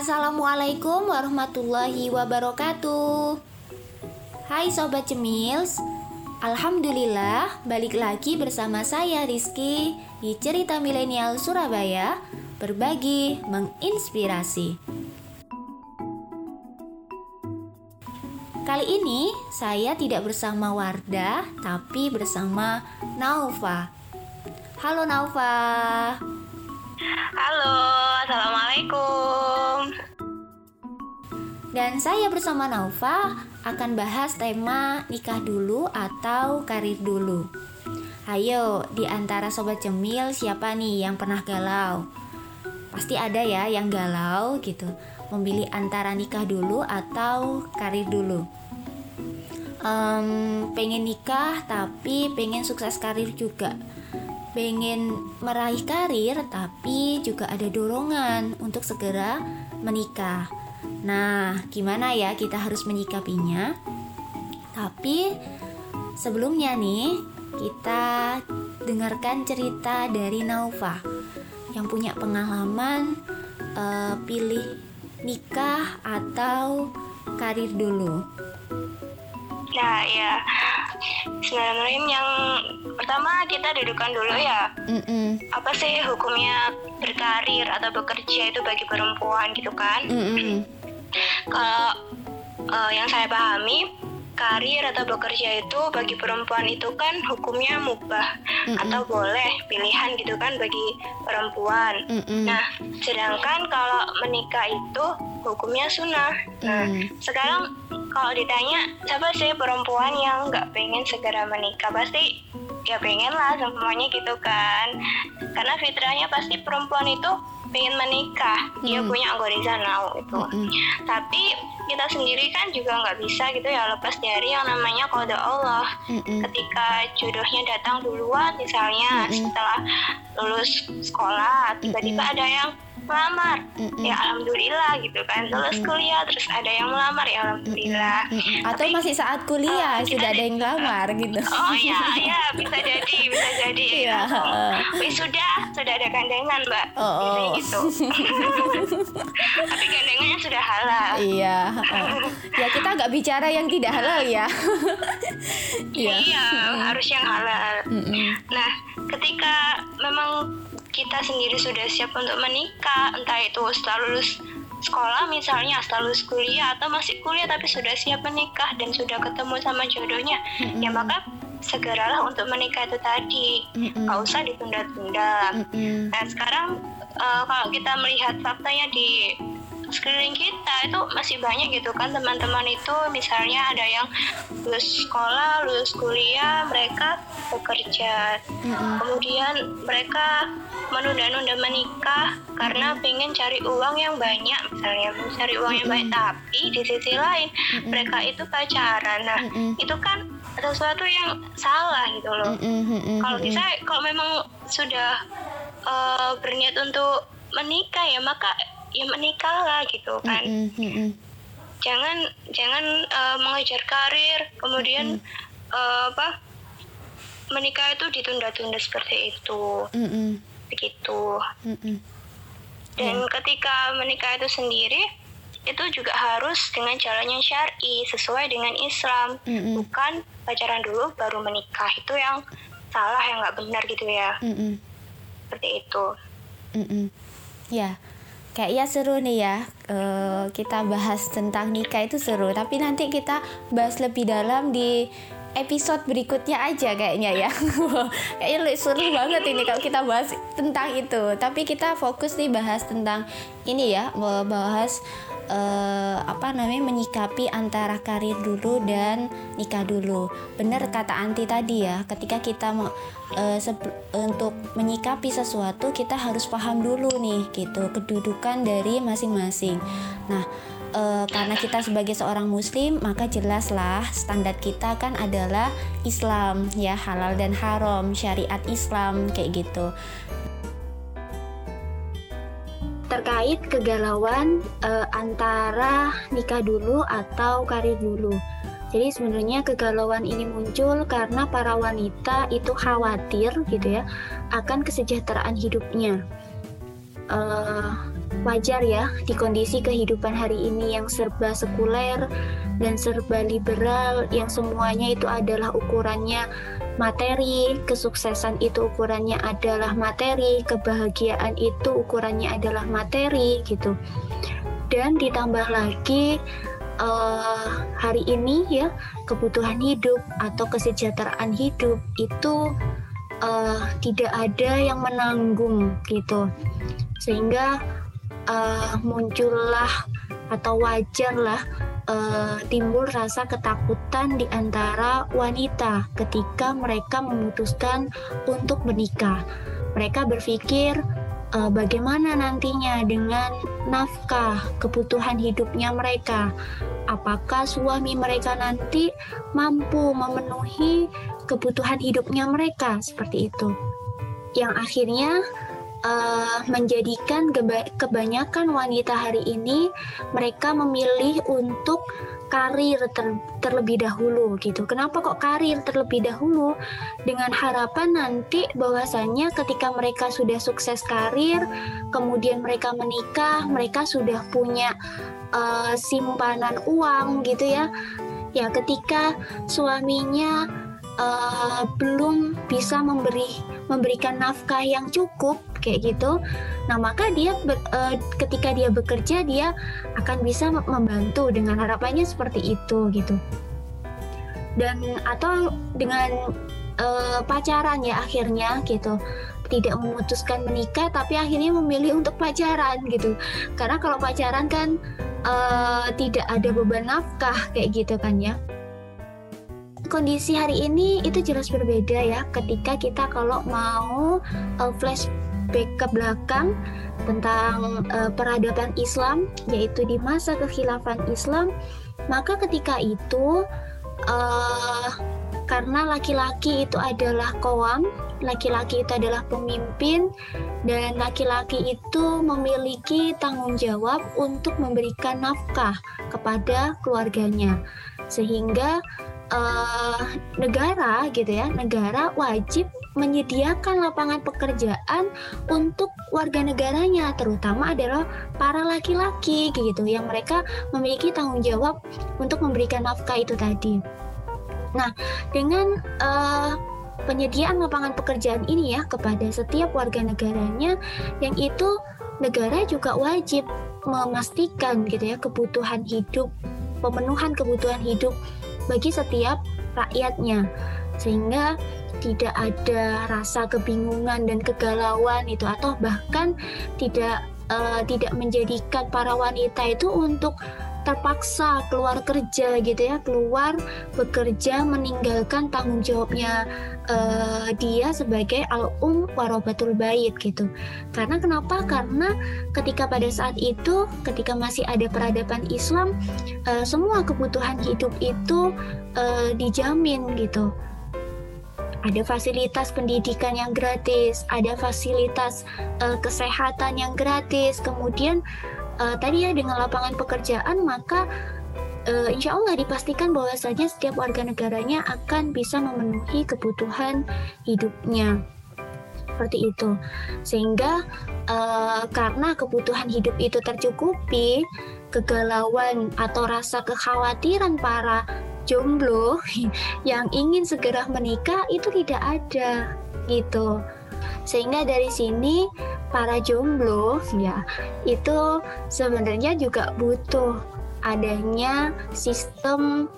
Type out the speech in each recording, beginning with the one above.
Assalamualaikum warahmatullahi wabarakatuh. Hai Sobat Cemils, Alhamdulillah balik lagi bersama saya Rizky di Cerita Milenial Surabaya Berbagi menginspirasi Kali ini saya tidak bersama Wardah tapi bersama Naufa Halo Naufa Halo, Assalamualaikum. Dan saya bersama Naufa akan bahas tema nikah dulu atau karir dulu. Ayo, di antara sobat cemil siapa nih yang pernah galau? Pasti ada ya yang galau gitu, memilih antara nikah dulu atau karir dulu. Um, pengen nikah tapi pengen sukses karir juga pengen meraih karir tapi juga ada dorongan untuk segera menikah. Nah, gimana ya kita harus menyikapinya? Tapi sebelumnya nih, kita dengarkan cerita dari Naufa yang punya pengalaman uh, pilih nikah atau karir dulu. Nah, ya Bismillahirrahmanirrahim yang pertama kita dudukan dulu ya Mm-mm. apa sih hukumnya berkarir atau bekerja itu bagi perempuan gitu kan Mm-mm. kalau uh, yang saya pahami karir atau bekerja itu bagi perempuan itu kan hukumnya mubah Mm-mm. atau boleh pilihan gitu kan bagi perempuan Mm-mm. nah sedangkan kalau menikah itu hukumnya sunnah nah Mm. sekarang kalau ditanya siapa sih perempuan yang nggak pengen segera menikah? Pasti ya pengen lah semuanya gitu kan. Karena fitrahnya pasti perempuan itu pengen menikah dia Hmm. punya anggota now itu Mm-mm. tapi kita sendiri kan juga nggak bisa gitu ya lepas dari yang namanya kode Allah Mm-mm. ketika jodohnya datang duluan misalnya Mm-mm. setelah lulus sekolah tiba-tiba Mm-mm. ada yang melamar Mm-mm. ya alhamdulillah gitu kan lulus Mm-mm. kuliah terus ada yang melamar ya alhamdulillah Mm-mm. Atau Tapi- masih saat kuliah Oh, sudah kita- ada yang lamar gitu. oh ya ya bisa jadi bisa jadi Iya, heeh. sudah sudah ada gandengan mbak Oh, oh. Gitu tapi gandengannya sudah halal Iya. heeh. Ya kita nggak bicara yang tidak halal ya. iya harus yang halal Mm-mm. Nah, ketika memang kita sendiri sudah siap untuk menikah, entah itu setelah lulus sekolah misalnya, setelah lulus kuliah atau masih kuliah tapi sudah siap menikah dan sudah ketemu sama jodohnya, Mm-mm. ya maka segeralah untuk menikah itu tadi, nggak usah ditunda-tunda. Mm-mm. Nah, sekarang eh, kalau kita melihat faktanya di sekeliling kita itu masih banyak gitu kan teman-teman itu misalnya ada yang lulus sekolah, lulus kuliah, mereka bekerja. Mm-mm. Kemudian mereka menunda-nunda menikah karena pengen cari uang yang banyak misalnya cari uang yang banyak tapi di sisi lain Mm-mm. mereka itu pacaran. Nah, Mm-mm. itu kan sesuatu yang salah gitu loh. Mm-mm. kalau bisa kalau memang sudah eh, berniat untuk menikah ya maka ya menikahlah gitu kan Mm-mm. Mm-mm. jangan jangan eh, mengejar karir kemudian eh, apa menikah itu ditunda-tunda seperti itu Mm-mm. begitu Mm-mm. dan Ya. ketika menikah itu sendiri itu juga harus dengan jalan yang syar'i sesuai dengan Islam Mm-mm. bukan pacaran dulu baru menikah itu yang salah yang nggak benar gitu ya Mm-mm. Seperti itu Mm-mm. Ya, kayaknya seru nih ya. eh, kita bahas tentang nikah itu seru. Tapi nanti kita bahas lebih dalam di episode berikutnya aja kayaknya ya. kayaknya seru banget ini kalau kita bahas tentang itu. Tapi kita fokus nih bahas tentang ini ya, bahas eh, apa namanya menyikapi antara karir dulu dan nikah dulu. Benar kata Anti tadi ya, ketika kita mau sebe- untuk menyikapi sesuatu kita harus paham dulu nih gitu kedudukan dari masing-masing. Nah, eh, karena kita sebagai seorang muslim maka jelaslah standar kita kan adalah Islam ya halal dan haram syariat Islam kayak gitu terkait kegalauan eh, antara nikah dulu atau karir dulu. Jadi sebenarnya kegalauan ini muncul karena para wanita itu khawatir gitu ya akan kesejahteraan hidupnya. Eh, wajar ya di kondisi kehidupan hari ini yang serba sekuler dan serba liberal yang semuanya itu adalah ukurannya materi, kesuksesan itu ukurannya adalah materi, kebahagiaan itu ukurannya adalah materi gitu. Dan ditambah lagi uh, hari ini ya kebutuhan hidup atau kesejahteraan hidup itu uh, tidak ada yang menanggung gitu. Sehingga uh, muncullah atau wajarlah uh, timbul rasa ketakutan di antara wanita ketika mereka memutuskan untuk menikah. Mereka berpikir uh, bagaimana nantinya dengan nafkah kebutuhan hidupnya mereka. Apakah suami mereka nanti mampu memenuhi kebutuhan hidupnya mereka seperti itu? Yang akhirnya uh, menjadikan kebanyakan wanita hari ini mereka memilih untuk karir ter terlebih dahulu gitu. Kenapa kok karir terlebih dahulu? Dengan harapan nanti bahwasannya ketika mereka sudah sukses karir, kemudian mereka menikah, mereka sudah punya uh, simpanan uang gitu ya. Ya ketika suaminya uh, belum bisa memberi memberikan nafkah yang cukup kayak gitu. Nah, maka dia uh, ketika dia bekerja dia akan bisa membantu dengan harapannya seperti itu gitu. Dan atau dengan uh, pacaran ya akhirnya gitu tidak memutuskan menikah tapi akhirnya memilih untuk pacaran gitu karena kalau pacaran kan uh, tidak ada beban nafkah kayak gitu kan ya kondisi hari ini itu jelas berbeda ya ketika kita kalau mau uh, flash flashback ke belakang tentang uh, peradaban Islam yaitu di masa kekhilafan Islam. Maka ketika itu uh, karena laki-laki itu adalah kawam laki-laki itu adalah pemimpin dan laki-laki itu memiliki tanggung jawab untuk memberikan nafkah kepada keluarganya. Sehingga uh, negara gitu ya negara wajib menyediakan lapangan pekerjaan untuk warga negaranya terutama adalah para laki-laki gitu yang mereka memiliki tanggung jawab untuk memberikan nafkah itu tadi. Nah, dengan uh, penyediaan lapangan pekerjaan ini ya kepada setiap warga negaranya yang itu negara juga wajib memastikan gitu ya kebutuhan hidup, pemenuhan kebutuhan hidup bagi setiap rakyatnya sehingga tidak ada rasa kebingungan dan kegalauan itu atau bahkan tidak uh, tidak menjadikan para wanita itu untuk terpaksa keluar kerja gitu ya keluar bekerja meninggalkan tanggung jawabnya uh, dia sebagai al um warobatul bait gitu. Karena kenapa? Karena ketika pada saat itu ketika masih ada peradaban Islam uh, semua kebutuhan hidup itu uh, dijamin gitu ada fasilitas pendidikan yang gratis, ada fasilitas uh, kesehatan yang gratis, kemudian uh, tadi ya dengan lapangan pekerjaan maka uh, insya Allah dipastikan bahwasanya setiap warga negaranya akan bisa memenuhi kebutuhan hidupnya. Seperti itu. Sehingga uh, karena kebutuhan hidup itu tercukupi kegalauan atau rasa kekhawatiran para jomblo yang ingin segera menikah itu tidak ada gitu. Sehingga dari sini para jomblo ya itu sebenarnya juga butuh adanya sistem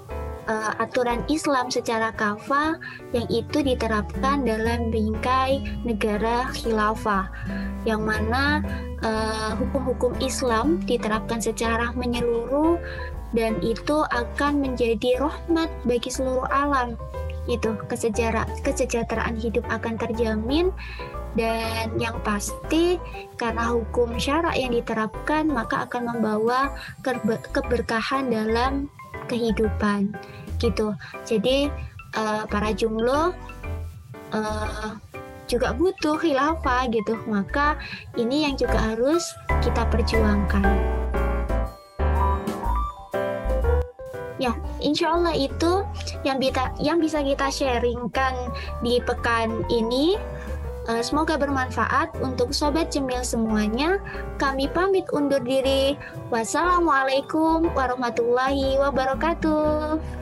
uh, aturan Islam secara kafah yang itu diterapkan dalam bingkai negara khilafah yang mana eh, hukum-hukum uh, Islam diterapkan secara menyeluruh dan itu akan menjadi rahmat bagi seluruh alam itu kesejahteraan hidup akan terjamin dan yang pasti karena hukum syarak yang diterapkan maka akan membawa keberkahan dalam kehidupan gitu. Jadi uh, para jumlah uh, juga butuh khilafah gitu maka ini yang juga harus kita perjuangkan. Ya, insya Allah itu yang bisa yang bisa kita sharingkan di pekan ini. Uh, semoga bermanfaat untuk sobat cemil semuanya. Kami pamit undur diri. Wassalamualaikum warahmatullahi wabarakatuh.